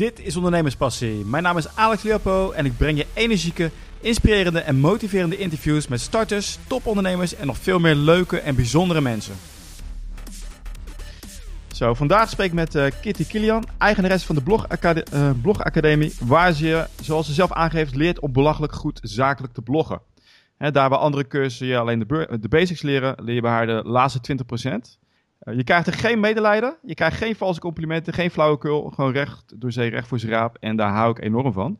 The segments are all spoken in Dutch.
Dit is Ondernemerspassie. Mijn naam is Alex Leopo en ik breng je energieke, inspirerende en motiverende interviews met starters, topondernemers en nog veel meer leuke en bijzondere mensen. Zo, vandaag spreek ik met uh, Kitty Kilian, eigenares van de Blogacademie, uh, Blogacademie, waar ze, zoals ze zelf aangeeft, leert om belachelijk goed zakelijk te bloggen. He, daar waar andere cursussen je alleen de, de, basics leren, leer je bij haar de laatste 20%. Uh, je krijgt er geen medelijden, je krijgt geen valse complimenten, geen flauwekul, gewoon recht door zee, recht voor zijn raap. En daar hou ik enorm van.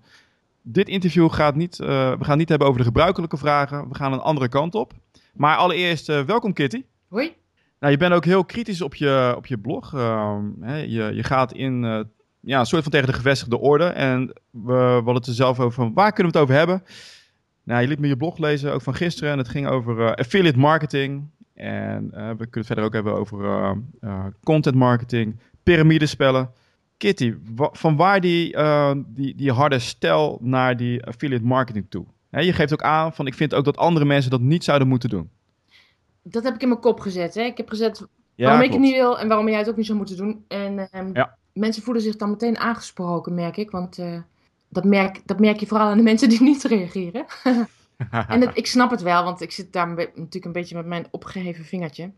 Dit interview gaat niet, uh, we gaan niet hebben over de gebruikelijke vragen, we gaan een andere kant op. Maar allereerst, uh, welkom Kitty. Hoi. Nou, je bent ook heel kritisch op je, op je blog. Hè, je, je gaat in ja, een soort van tegen de gevestigde orde. En we hadden het er zelf over van waar kunnen we het over hebben? Nou, je liet me je blog lezen, ook van gisteren. En het ging over affiliate marketing. En uh, we kunnen het verder ook hebben over uh, uh, content marketing, piramidespellen. Kitty, van waar die, die, die harde stijl naar die affiliate marketing toe? He, je geeft ook aan van ik vind ook dat andere mensen dat niet zouden moeten doen. Dat heb ik in mijn kop gezet. Hè? Ik heb gezet waarom ik het niet wil en waarom jij het ook niet zou moeten doen. En um, ja. mensen voelen zich dan meteen aangesproken, merk ik. Want dat, merk, dat merk je vooral aan de mensen die niet reageren. en het, ik snap het wel, want ik zit daar natuurlijk een beetje met mijn opgeheven vingertje.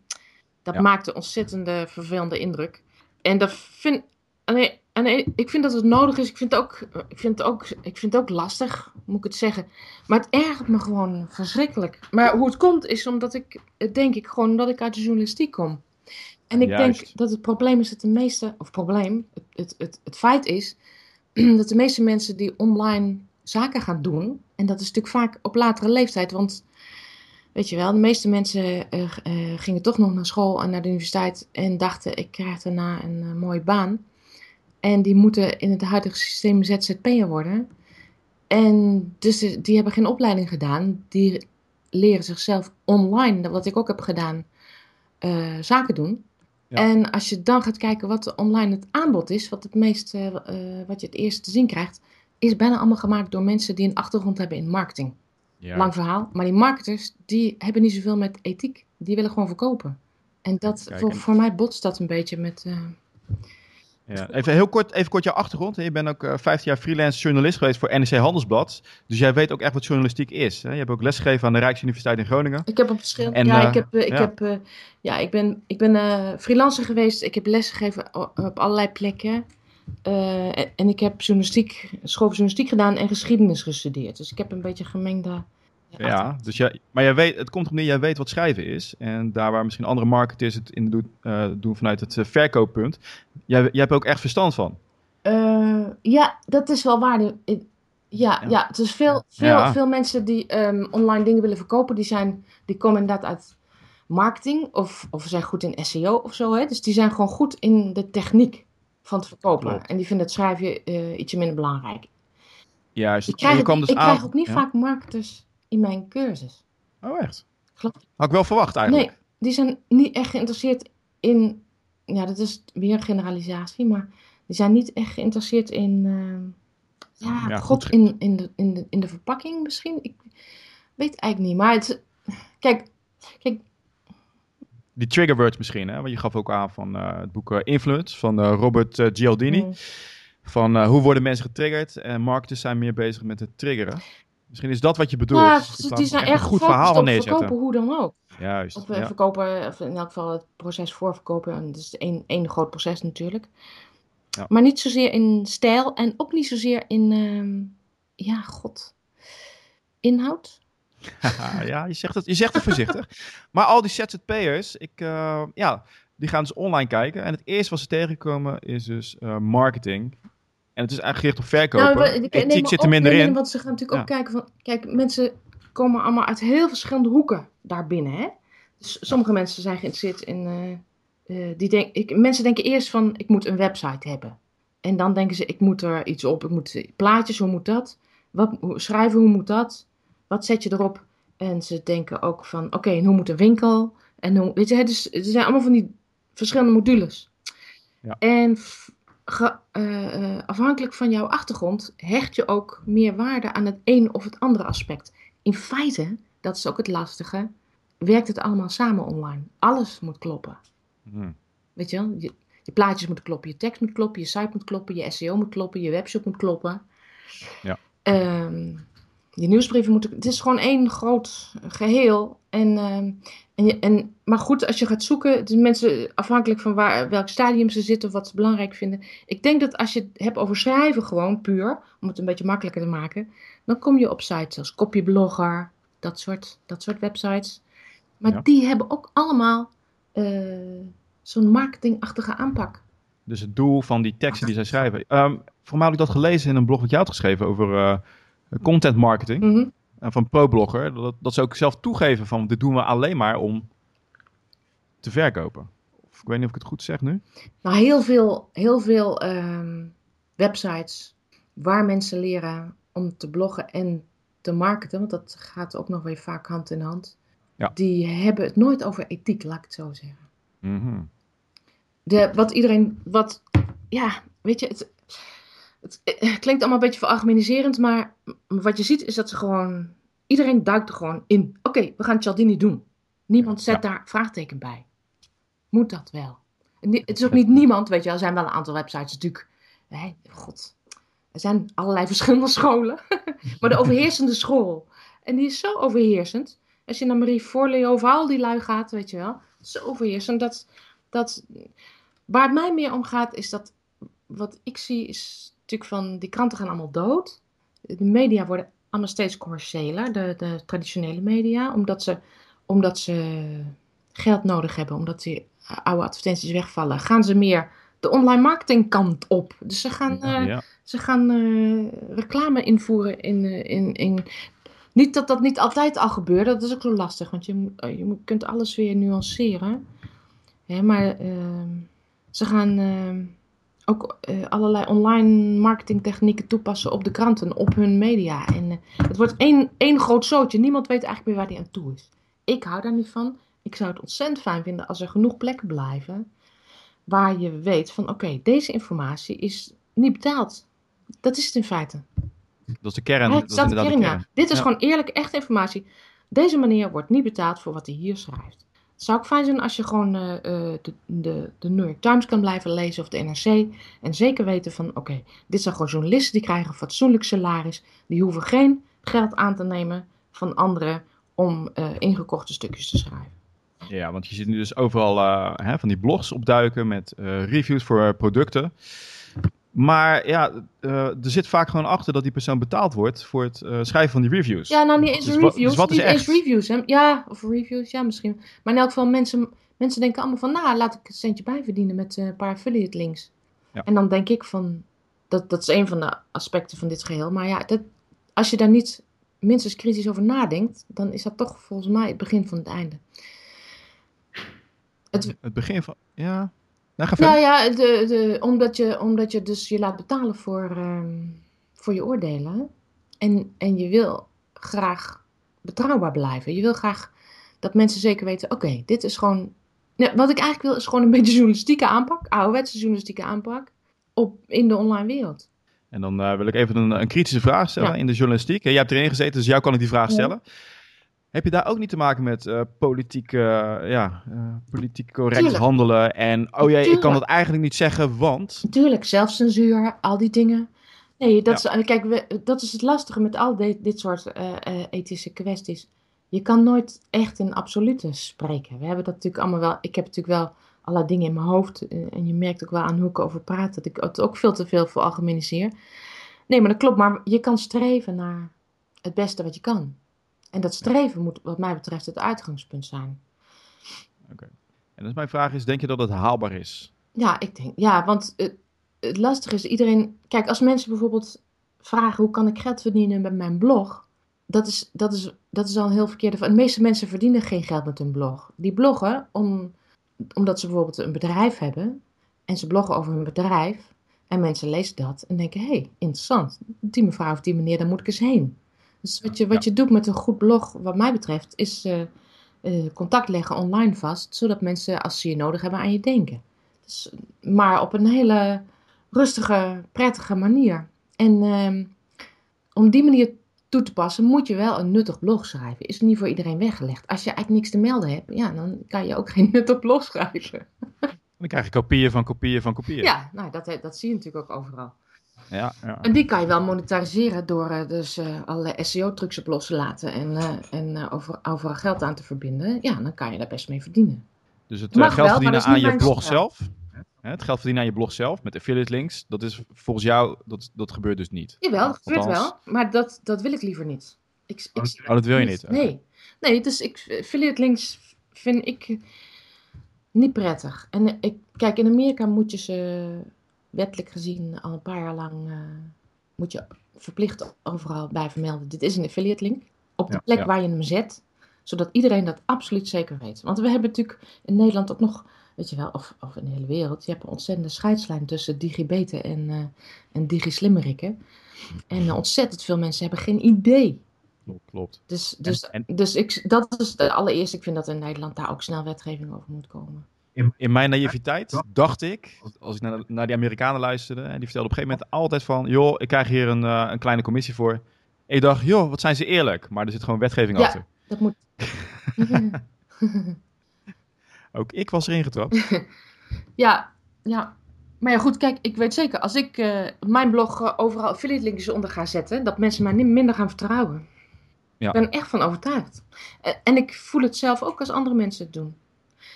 Dat ja. maakt een ontzettende vervelende indruk. En dat vind, nee, nee, ik vind dat het nodig is. Ik vind, het ook, ik, vind het ook, ik vind het ook lastig, moet ik het zeggen. Maar het ergert me gewoon verschrikkelijk. Maar hoe het komt is omdat ik, denk ik gewoon, omdat ik uit de journalistiek kom. En ik Juist. denk dat het probleem is dat de meeste, of probleem, het, het, het, het feit is dat de meeste mensen die online zaken gaan doen. En dat is natuurlijk vaak op latere leeftijd. Want weet je wel, de meeste mensen uh, uh, gingen toch nog naar school en naar de universiteit. En dachten, ik krijg daarna een uh, mooie baan. En die moeten in het huidige systeem ZZP'er worden. En dus die hebben geen opleiding gedaan. Die leren zichzelf online, wat ik ook heb gedaan, zaken doen. Ja. En als je dan gaat kijken wat online het aanbod is, wat, het meest, wat je het eerst te zien krijgt, is bijna allemaal gemaakt door mensen die een achtergrond hebben in marketing. Ja. Lang verhaal. Maar die marketers, die hebben niet zoveel met ethiek. Die willen gewoon verkopen. En dat, Kijk, voor, en... voor mij botst dat een beetje met... Uh... Ja. Even heel kort, even kort jouw achtergrond. Je bent ook uh, 15 jaar freelance journalist geweest voor NRC Handelsblad. Dus jij weet ook echt wat journalistiek is. Hè? Je hebt ook lesgegeven aan de Rijksuniversiteit in Groningen. Ik heb op verschillende... En, ja, uh, ik, heb, ik, ja. Heb, ja, ik ben, ik ben freelancer geweest. Ik heb lesgegeven op allerlei plekken. Uh, en ik heb journalistiek, school voor journalistiek gedaan en geschiedenis gestudeerd. Dus ik heb een beetje gemengde. Ja, dus jij, maar jij weet, het komt op neer, jij weet wat schrijven is. En daar waar misschien andere marketers het in doen, uh, doen vanuit het uh, verkooppunt. Jij, jij hebt ook echt verstand van. ja, dat is wel waar. Ja, ja, ja. het is veel, veel, ja. veel mensen die um, online dingen willen verkopen, die, zijn, die komen inderdaad uit marketing of, of zijn goed in SEO of zo. Hè? Dus die zijn gewoon goed in de techniek van het verkopen. Klopt. En die vinden het schrijven uh, ietsje minder belangrijk. Juist. Ik krijg, ook, dus ik aan... krijg ook niet ja? vaak marketers in mijn cursus. Oh, echt? Klopt. Had ik wel verwacht eigenlijk. Nee, die zijn niet echt geïnteresseerd in... Ja, dat is weer een generalisatie, maar die zijn niet echt geïnteresseerd in... Uh, ja, ja, god, in, in, de, in, de, in de verpakking misschien. Ik weet eigenlijk niet, maar het... Kijk, kijk die trigger words misschien, hè? Want je gaf ook aan van uh, het boek uh, Influence van uh, Robert Gialdini. Mm. Van hoe worden mensen getriggerd en marketers zijn meer bezig met het triggeren. Misschien is dat wat je bedoelt. Ja, dus die zijn echt, een goed verhaal op verkopen, hoe dan ook. Juist. Of ja. verkopen, of in elk geval het proces voorverkopen. En dat is één, één groot proces natuurlijk. Ja. Maar niet zozeer in stijl en ook niet zozeer in, uh, ja, god, inhoud. ja, je zegt, het, je zegt het voorzichtig. maar al die ZZP'ers, ik, uh, ja, die gaan dus online kijken. En het eerste wat ze tegenkomen is dus uh, marketing. En het is eigenlijk gericht op verkopen. Nou, ik, Ethiek nee, zit er minder in. Want ze gaan natuurlijk ja. ook kijken van... Kijk, mensen komen allemaal uit heel verschillende hoeken daarbinnen, hè. Dus sommige ja. mensen zijn geïnteresseerd in... Uh, die denk, ik, mensen denken eerst van, ik moet een website hebben. En dan denken ze, ik moet er iets op. Ik moet plaatjes, hoe moet dat? Wat, schrijven, hoe moet dat? Wat zet je erop? En ze denken ook van, oké, okay, en hoe moet een winkel? En hoe, weet je, dus, er zijn allemaal van die verschillende modules. Ja. En ge, uh, afhankelijk van jouw achtergrond hecht je ook meer waarde aan het een of het andere aspect. In feite, dat is ook het lastige, werkt het allemaal samen online. Alles moet kloppen. Hmm. Weet je wel? Je, je plaatjes moeten kloppen, je tekst moet kloppen, je site moet kloppen, je SEO moet kloppen, je webshop moet kloppen. Ja. Um, je nieuwsbrieven moeten. Het is gewoon één groot geheel. En, ehm, en, je, en, maar goed, als je gaat zoeken, de mensen afhankelijk van waar, welk stadium ze zitten of wat ze belangrijk vinden. Ik denk dat als je het hebt over schrijven, gewoon puur, om het een beetje makkelijker te maken, dan kom je op sites als Copyblogger, dat soort, dat soort websites. Maar die hebben ook allemaal uh, zo'n marketingachtige aanpak. Dus het doel van die teksten die zij schrijven. Um, voor mij had ik dat gelezen in een blog wat jij had geschreven over uh, content marketing. Mm van ProBlogger. Dat, dat ze ook zelf toegeven van dit doen we alleen maar om te verkopen. Of, ik weet niet of ik het goed zeg nu. Nou, heel veel, heel veel um, websites waar mensen leren om te bloggen en te marketen. Want dat gaat ook nog weer vaak hand in hand. Ja. Die hebben het nooit over ethiek, laat ik het zo zeggen. Mm de, wat iedereen, wat, ja, weet je, het, het, klinkt allemaal een beetje veralgemeniserend, maar wat je ziet is dat ze gewoon, iedereen duikt er gewoon in. Oké, we gaan Cialdini doen. Niemand zet daar vraagteken bij. Moet dat wel? het is ook niet niemand, weet je er zijn wel een aantal websites natuurlijk. Hè, God, er zijn allerlei verschillende scholen. maar de overheersende school, en die is zo overheersend. Als je naar Marie Forleo of al die lui gaat, weet je wel, zo overheersend dat dat, waar het mij meer om gaat, is dat wat ik zie, is natuurlijk van die kranten gaan allemaal dood. De media worden allemaal steeds commerciëler, de, de traditionele media, omdat ze, omdat ze geld nodig hebben, omdat die oude advertenties wegvallen, gaan ze meer de online marketingkant op. Dus ze gaan, uh, ze gaan uh, reclame invoeren in, in, in. Niet dat dat niet altijd al gebeurt, dat is ook zo lastig, want je, je kunt alles weer nuanceren maar ehm, ze gaan ehm, ook uh, allerlei online marketingtechnieken toepassen op de kranten, op hun media. En uh, het wordt één, één groot zootje. Niemand weet eigenlijk meer waar die aan toe is. Ik hou daar niet van. Ik zou het ontzettend fijn vinden als er genoeg plekken blijven waar je weet van oké, deze informatie is niet betaald. Dat is het in feite. Dat is de kern. dat is de kern, Ja. Dit is gewoon eerlijke, echte informatie. Deze meneer wordt niet betaald voor wat hij hier schrijft zou ook fijn zijn als je gewoon uh, de, de, de, New York Times kan blijven lezen of de NRC. En zeker weten van, oké, dit zijn gewoon journalisten die krijgen een fatsoenlijk salaris. Die hoeven geen geld aan te nemen van anderen om uh, ingekochte stukjes te schrijven. Ja, want je ziet nu dus overal hè, van die blogs opduiken met reviews voor producten. Maar ja, uh, er zit vaak gewoon achter dat die persoon betaald wordt voor het uh, schrijven van die reviews. Ja, nou niet eens dus reviews. Dus wat is echt? eens reviews. Hè? Ja, of reviews, ja misschien. Maar in elk geval, mensen, mensen denken allemaal van, nou, laat ik een centje bijverdienen met uh, een paar affiliate links. Ja. En dan denk ik van, dat, dat is een van de aspecten van dit geheel. Maar ja, dat, als je daar niet minstens kritisch over nadenkt, dan is dat toch volgens mij het begin van het einde. Het, het begin van, ja, nou, ja, de, de, omdat, je, omdat je dus je laat betalen voor, ehm, voor je oordelen. En, en je wil graag betrouwbaar blijven. Je wil graag dat mensen zeker weten: oké, dit is gewoon. Ja, wat ik eigenlijk wil, is gewoon een beetje journalistieke aanpak, ouderwetse journalistieke aanpak, op, in de online wereld. En dan uh, wil ik even een, een kritische vraag stellen in de journalistiek. Jij hebt erin gezeten, dus jou kan ik die vraag stellen. Heb je daar ook niet te maken met uh, politiek, uh, ja, uh, politiek correct Tuurlijk. handelen? En oh jee, ik kan het eigenlijk niet zeggen, want. Tuurlijk, zelfcensuur, al die dingen. Nee, dat, ja. is, kijk, we, dat is het lastige met al dit, dit soort ethische kwesties. Je kan nooit echt in absolute spreken. We hebben dat natuurlijk allemaal wel. Ik heb natuurlijk wel allerlei dingen in mijn hoofd. En je merkt ook wel aan hoe ik over praat dat ik het ook veel te veel voor algemeniseer. Nee, maar dat klopt. Maar je kan streven naar het beste wat je kan. En dat streven moet, wat mij betreft, het uitgangspunt zijn. Oké. En dus mijn vraag is, denk je dat het haalbaar is? Ja, ik denk, ja, want het, het lastige is, iedereen, kijk, als mensen bijvoorbeeld vragen, hoe kan ik geld verdienen met mijn blog? Dat is, dat is, dat is al een heel verkeerde De meeste mensen verdienen geen geld met hun blog. Die bloggen om, omdat ze bijvoorbeeld een bedrijf hebben en ze bloggen over hun bedrijf en mensen lezen dat en denken, hé, hey, interessant, die mevrouw of die meneer, daar moet ik eens heen. Dus wat je, wat je doet met een goed blog, wat mij betreft, is uh, uh, contact leggen online vast, zodat mensen als ze je nodig hebben aan je denken. Dus, maar op een hele rustige, prettige manier. En uh, om die manier toe te passen, moet je wel een nuttig blog schrijven. Is niet voor iedereen weggelegd. Als je eigenlijk niks te melden hebt, ja, dan kan je ook geen nuttig blog schrijven. Dan krijg je kopieën van kopieën van kopieën. Ja, nou, dat, dat zie je natuurlijk ook overal. Ja, ja. En die kan je wel monetariseren door uh, dus uh, allerlei SEO-trucs op los te laten en, uh, en over, overal geld aan te verbinden. Ja, dan kan je daar best mee verdienen. Dus het geld wel, verdienen aan je blog zelf, hè, het geld verdienen aan je blog zelf met affiliate links, dat is volgens jou, dat, dat gebeurt dus niet. Jawel, dat gebeurt wel, maar dat, dat wil ik liever niet. Ik, ik, oh, dat wil je niet? Nee, nee dus ik, affiliate links vind ik niet prettig. En ik, kijk, in Amerika moet je ze wettelijk gezien al een paar jaar lang uh, moet je verplicht overal bij vermelden. Dit is een affiliate link. Op de plek waar je hem zet, zodat iedereen dat absoluut zeker weet. Want we hebben natuurlijk in Nederland ook nog, weet je wel, of, of in de hele wereld, je hebt een ontzettende scheidslijn tussen digibeten en, uh, en digislimmerikken. En uh, ontzettend veel mensen hebben geen idee. Klopt, klopt. Dus, dus, dus ik, dat is de allereerste, ik vind dat in Nederland daar ook snel wetgeving over moet komen in, in mijn naïviteit dacht ik, als ik naar, naar die Amerikanen luisterde, en die vertelden op een gegeven moment altijd van, joh, ik krijg hier een, uh, een kleine commissie voor. En ik dacht, joh, wat zijn ze eerlijk. Maar er zit gewoon wetgeving ja, achter. dat moet. Ook ik was erin getrapt. ja, ja. Maar ja, goed, kijk, ik weet zeker, als ik uh, mijn blog uh, overal affiliate linkjes onder ga zetten, dat mensen mij niet minder gaan vertrouwen. Ja. Ik ben er echt van overtuigd. En ik voel het zelf ook als andere mensen het doen.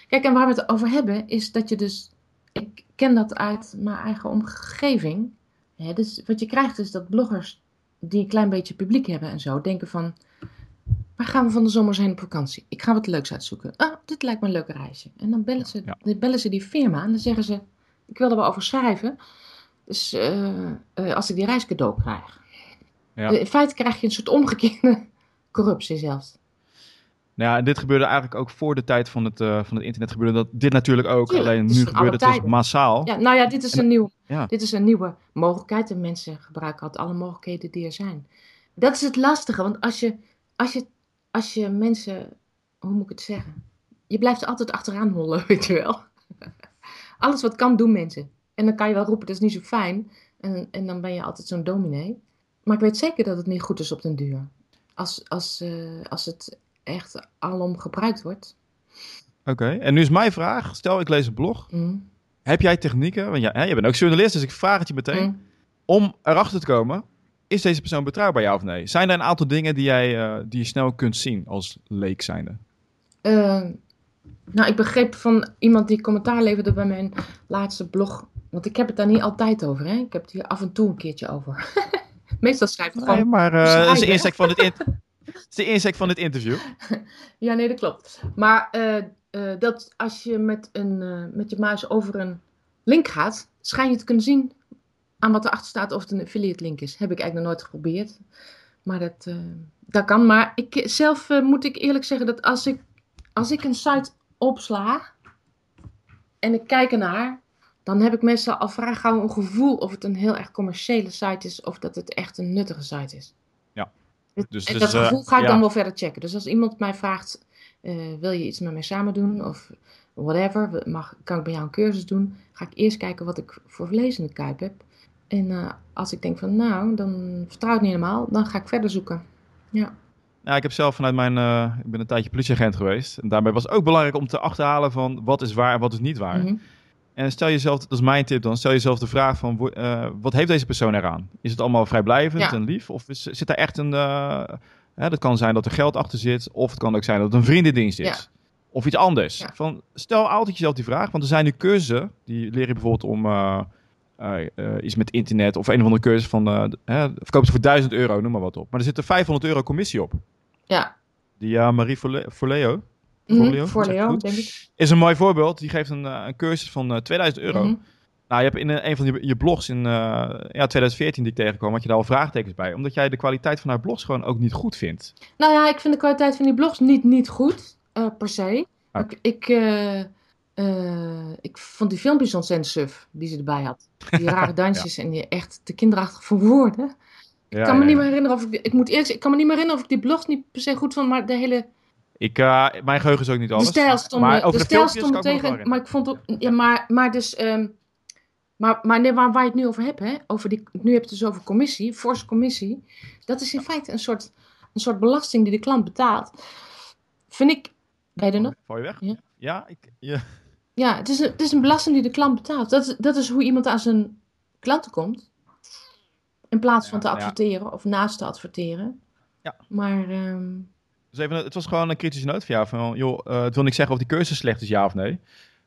Kijk, en waar we het over hebben, is dat je dus. Ik ken dat uit mijn eigen omgeving. Hè, dus wat je krijgt is dat bloggers die een klein beetje publiek hebben en zo, denken van. Waar gaan we van de zomer zijn op vakantie? Ik ga wat leuks uitzoeken. Ah, dit lijkt me een leuke reisje. En dan bellen ze, ja. dan bellen ze die firma en dan zeggen ze: Ik wil er wel over schrijven. Dus uh, uh, als ik die reis cadeau krijg. Ja. In feite krijg je een soort omgekeerde corruptie zelfs. Nou ja, en dit gebeurde eigenlijk ook voor de tijd van het, uh, van het internet gebeurde dat dit natuurlijk ook. alleen nu gebeurt het dus massaal. Ja, nou ja, dit is, een nieuw, ja. dit is een nieuwe mogelijkheid. En mensen gebruiken altijd alle mogelijkheden die er zijn. Dat is het lastige, want als je, als je, als je mensen, hoe moet ik het zeggen? Je blijft altijd achteraan hollen, weet je wel. Alles wat kan, doen mensen. En dan kan je wel roepen, dat is niet zo fijn. En, en dan ben je altijd zo'n dominee. Maar ik weet zeker dat het niet goed is op den duur. Als, als, uh, als het echt alom gebruikt wordt. Oké, en nu is mijn vraag. Stel, ik lees een blog. Mm. Heb jij technieken, want ja, hè, je bent ook journalist, dus ik vraag het je meteen. Mm. Om erachter te komen, is deze persoon betrouwbaar, ja of nee? Zijn er een aantal dingen die, jij, uh, die je snel kunt zien als leek zijnde? Uh, nou, ik begreep van iemand die commentaar leverde bij mijn laatste blog. Want ik heb het daar niet altijd over, hè? Ik heb het hier af en toe een keertje over. Meestal schrijf ik gewoon... Nee, maar uh, dat is de insteek van het... Het is de inzicht van dit interview. ja, nee, dat klopt. Maar uh, uh, dat als je met, een, uh, met je muis over een link gaat, schijn je te kunnen zien aan wat erachter staat of het een affiliate link is. Heb ik eigenlijk nog nooit geprobeerd. Maar dat, dat kan. Maar ik, zelf moet ik eerlijk zeggen dat als ik, als ik een site opsla en ik kijk ernaar, dan heb ik meestal al vrij gauw een gevoel of het een heel erg commerciële site is of dat het echt een nuttige site is. Dus, en dus, dat gevoel ga ik dan wel verder checken. Dus als iemand mij vraagt, uh, wil je iets met mij samen doen? Of whatever, mag, kan ik bij jou een cursus doen? Ga ik eerst kijken wat ik voor vlees in de kuip heb. En uh, als ik denk van nou, dan vertrouw ik niet helemaal, dan ga ik verder zoeken. Ja. Nou, ik heb zelf vanuit mijn, uh, ik ben een tijdje politieagent geweest. En daarbij was het ook belangrijk om te achterhalen van wat is waar en wat is niet waar. Mm -hmm. En stel jezelf, dat is mijn tip dan, stel jezelf de vraag van uh, wat heeft deze persoon eraan? Is het allemaal vrijblijvend ja. en lief? Of is, zit daar echt een, uh, hè, dat kan zijn dat er geld achter zit, of het kan ook zijn dat het een vriendendienst is. Ja. Of iets anders. Ja. Van, stel altijd jezelf die vraag, want er zijn nu cursussen, die leer je bijvoorbeeld om uh, iets met internet, of een of andere cursus van, verkoop ze voor 1000 euro, noem maar wat op. Maar er zit er 500 euro commissie op. Ja. Die Marie Forleo, Voor Leo, denk ik. Is een mooi voorbeeld. Die geeft een, uh, een cursus van uh, 2000 euro. Mm -hmm. Nou, je hebt in een van je, je blogs in uh, ja, 2014 die ik tegenkwam, had je daar al vraagtekens bij. Omdat jij de kwaliteit van haar blogs gewoon ook niet goed vindt. Nou ja, ik vind de kwaliteit van die blogs niet, niet goed, uh, per se. Ah. Ik, ik, ik vond die filmpjes ontzettend suf, die ze erbij had. Die rare dansjes ja. en die echt te kinderachtig voor woorden. Ik ja, kan me niet meer herinneren of ik, ik moet eerlijk ik kan me niet meer herinneren of ik die blogs niet per se goed vond, maar de hele ik, uh, mijn geheugen is ook niet alles. De stijl stond, maar over de, de stijl stond tegen. Maar ik vond ook. Ja, maar, maar dus. Um, maar, maar nee, waar, waar je het nu over hebt, hè? Over die, nu heb je het dus over commissie, forse commissie. Dat is in feite een soort, een soort belasting die de klant betaalt. Vind ik. Ben je er nog? Val je weg? Ja, ja ik. Ja. Ja, het is, een, het is een belasting die de klant betaalt. Dat is, dat is hoe iemand aan zijn klanten komt. In plaats van te adverteren of naast te adverteren. Ja. Maar... Um... Dus even, het was gewoon een kritische noot van jou. Van, joh, uh, het wil niet zeggen of die cursus slecht is, ja of nee.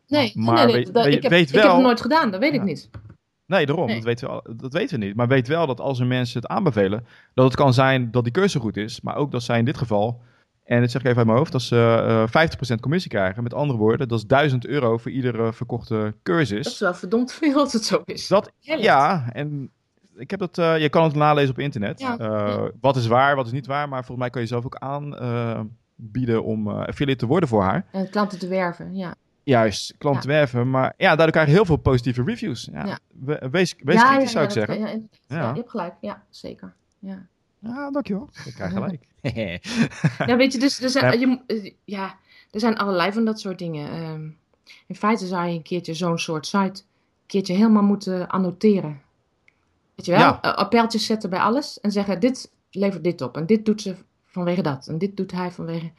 Nee, maar nee, nee, dat, ik, heb, weet wel, ik heb het nooit gedaan, dat weet ik niet. Nee, daarom. Dat, weten we, dat weten we niet. Maar weet wel dat als er mensen het aanbevelen, dat het kan zijn dat die cursus goed is. Maar ook dat zij in dit geval, en dat zeg ik even uit mijn hoofd, dat ze uh, 50% commissie krijgen. Met andere woorden, dat is 1000 euro voor iedere verkochte cursus. Dat is wel verdomd veel als het zo is. Dat, ja, en ik heb dat, uh, je kan het nalezen op internet. Ja, uh, Wat is waar, wat is niet waar. Maar volgens mij kan je zelf ook aanbieden uh, om affiliate te worden voor haar. En klanten te werven, ja. Juist, klanten te werven. Maar ja, daardoor krijg je heel veel positieve reviews. Ja. Wees, wees kritisch, zou ik zeggen. Ja, ja, je hebt gelijk. Ja, zeker. Ja. Ja, dankjewel. Ik krijg gelijk. ja, weet je, dus er zijn, je, ja, er zijn allerlei van dat soort dingen. Um, in feite zou je een keertje zo'n soort site een keertje helemaal moeten annoteren. Weet je wel? Ja. Uh, appeltjes zetten bij alles en zeggen: dit levert dit op en dit doet ze vanwege dat en dit doet hij vanwege.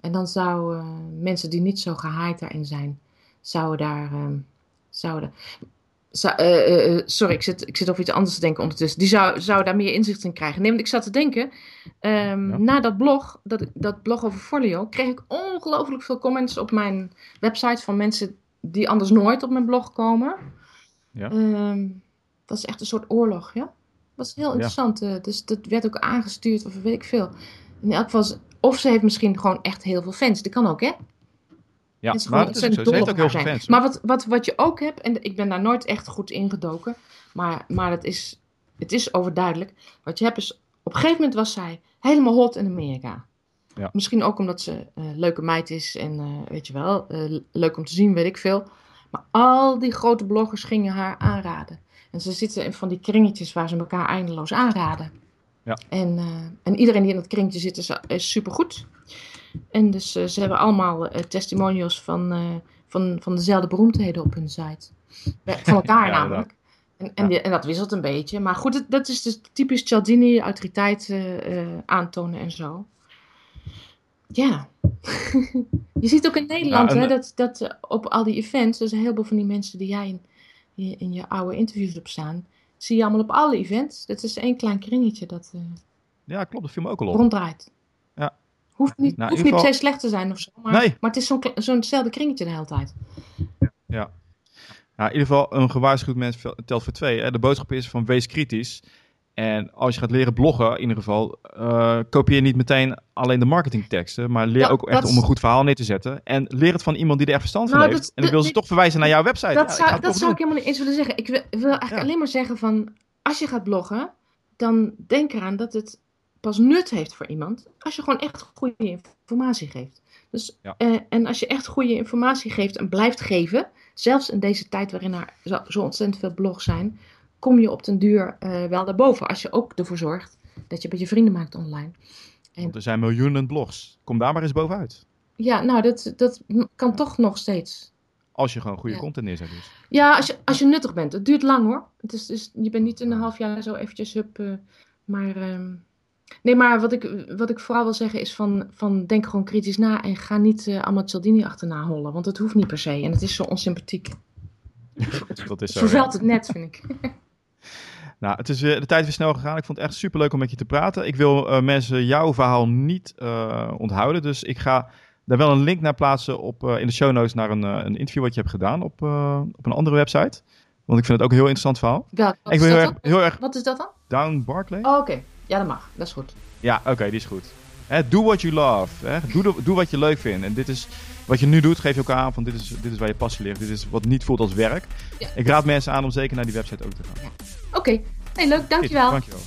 En dan zouden uh, mensen die niet zo gehaaid daarin zijn, zouden daar. Uh, zouden, uh, sorry, ik zit, ik zit over iets anders te denken ondertussen. Die zou, zou daar meer inzicht in krijgen. Nee, want ik zat te denken, um, na dat blog, dat, dat blog over Folio, kreeg ik ongelooflijk veel comments op mijn website van mensen die anders nooit op mijn blog komen. Ja. Um, dat is echt een soort oorlog, ja. Dat is heel interessant. Ja. dus dat werd ook aangestuurd of weet ik veel. In elk geval, of ze heeft misschien gewoon echt heel veel fans. Dat kan ook, hè? Ja, maar het is zo. Ze heeft ook heel veel fans. Maar wat, wat, wat je ook hebt, en ik ben daar nooit echt goed ingedoken, maar, maar het, is, het is overduidelijk. Wat je hebt is, op een gegeven moment was zij helemaal hot in Amerika. Ja. Misschien ook omdat ze een uh, leuke meid is en uh, weet je wel, uh, leuk om te zien, weet ik veel. Maar al die grote bloggers gingen haar aanraden. En ze zitten in van die kringetjes waar ze elkaar eindeloos aanraden. Ja. En, en iedereen die in dat kringetje zit is, is supergoed. En dus uh, ze hebben allemaal uh, testimonials van, van, van dezelfde beroemdheden op hun site. Van elkaar ja, namelijk. En, en, die, en, dat wisselt een beetje. Maar goed, dat is dus typisch Cialdini, autoriteit aantonen en zo. Ja. je ziet ook in Nederland hè, dat, dat op al die events, dus een heleboel van die mensen die jij in, in je oude interviews op staan, zie je allemaal op alle events. Dat is één klein kringetje dat ja, klopt, dat viel me ook al op. ronddraait. Ja, Hoeft niet, nou, hoeft niet per se slecht te zijn of zo. Maar, nee. maar het is zo'n zo'nzelfde kringetje de hele tijd. Ja. Nou, in ieder geval, een gewaarschuwd mens telt voor twee. Hè. De boodschap is van wees kritisch. En als je gaat leren bloggen, in ieder geval, uh, kopieer niet meteen alleen de marketingteksten, maar leer ook echt om een goed verhaal neer te zetten. En leer het van iemand die er echt verstand van nou, heeft. en ik wil ze toch verwijzen naar jouw website. Dat zou, dat zou ik helemaal niet eens willen zeggen. Ik wil, wil eigenlijk alleen maar zeggen van, als je gaat bloggen, dan denk eraan dat het pas nut heeft voor iemand als je gewoon echt goede informatie geeft. Dus, eh, en als je echt goede informatie geeft en blijft geven, zelfs in deze tijd waarin er zo, zo ontzettend veel blogs zijn, kom je op den duur uh, wel daarboven. Als je ook ervoor zorgt dat je met je vrienden maakt online. En, Want er zijn miljoenen blogs. Kom daar maar eens bovenuit. Ja, nou, dat, dat kan toch nog steeds. Als je gewoon goede content neerzet dus. Ja, als je, als je nuttig bent. Het duurt lang hoor. Het is, dus, je bent niet in een half jaar zo eventjes hup. Uh, maar ehm, Nee, maar wat ik, wat ik vooral wil zeggen is van, van denk gewoon kritisch na en ga niet uh, allemaal Cialdini achterna hollen, want dat hoeft niet per se en het is zo onsympathiek. dat is zo, Vervelt het net, vind ik. Nou, het is weer, de tijd weer snel gegaan. Ik vond het echt super leuk om met je te praten. Ik wil uh, mensen jouw verhaal niet uh, onthouden. Dus ik ga daar wel een link naar plaatsen op, uh, in de show notes naar een, een interview wat je hebt gedaan op, op een andere website. Want ik vind het ook een heel interessant verhaal. Wat, ik is heel, erg, heel erg, wat is dat dan? Down Barclay. Oh, oké. Ja, dat mag. Dat is goed. Ja, oké, die is goed. Hè, do what you love. Hè. Doe, doe wat je leuk vindt. En dit is wat je nu doet, geef je elkaar aan van dit is, dit is waar je passie ligt. Dit is wat niet voelt als werk. Ja. Ik raad mensen aan om zeker naar die website ook te gaan. Ja. Oké, okay. leuk. Dankjewel. Dankjewel.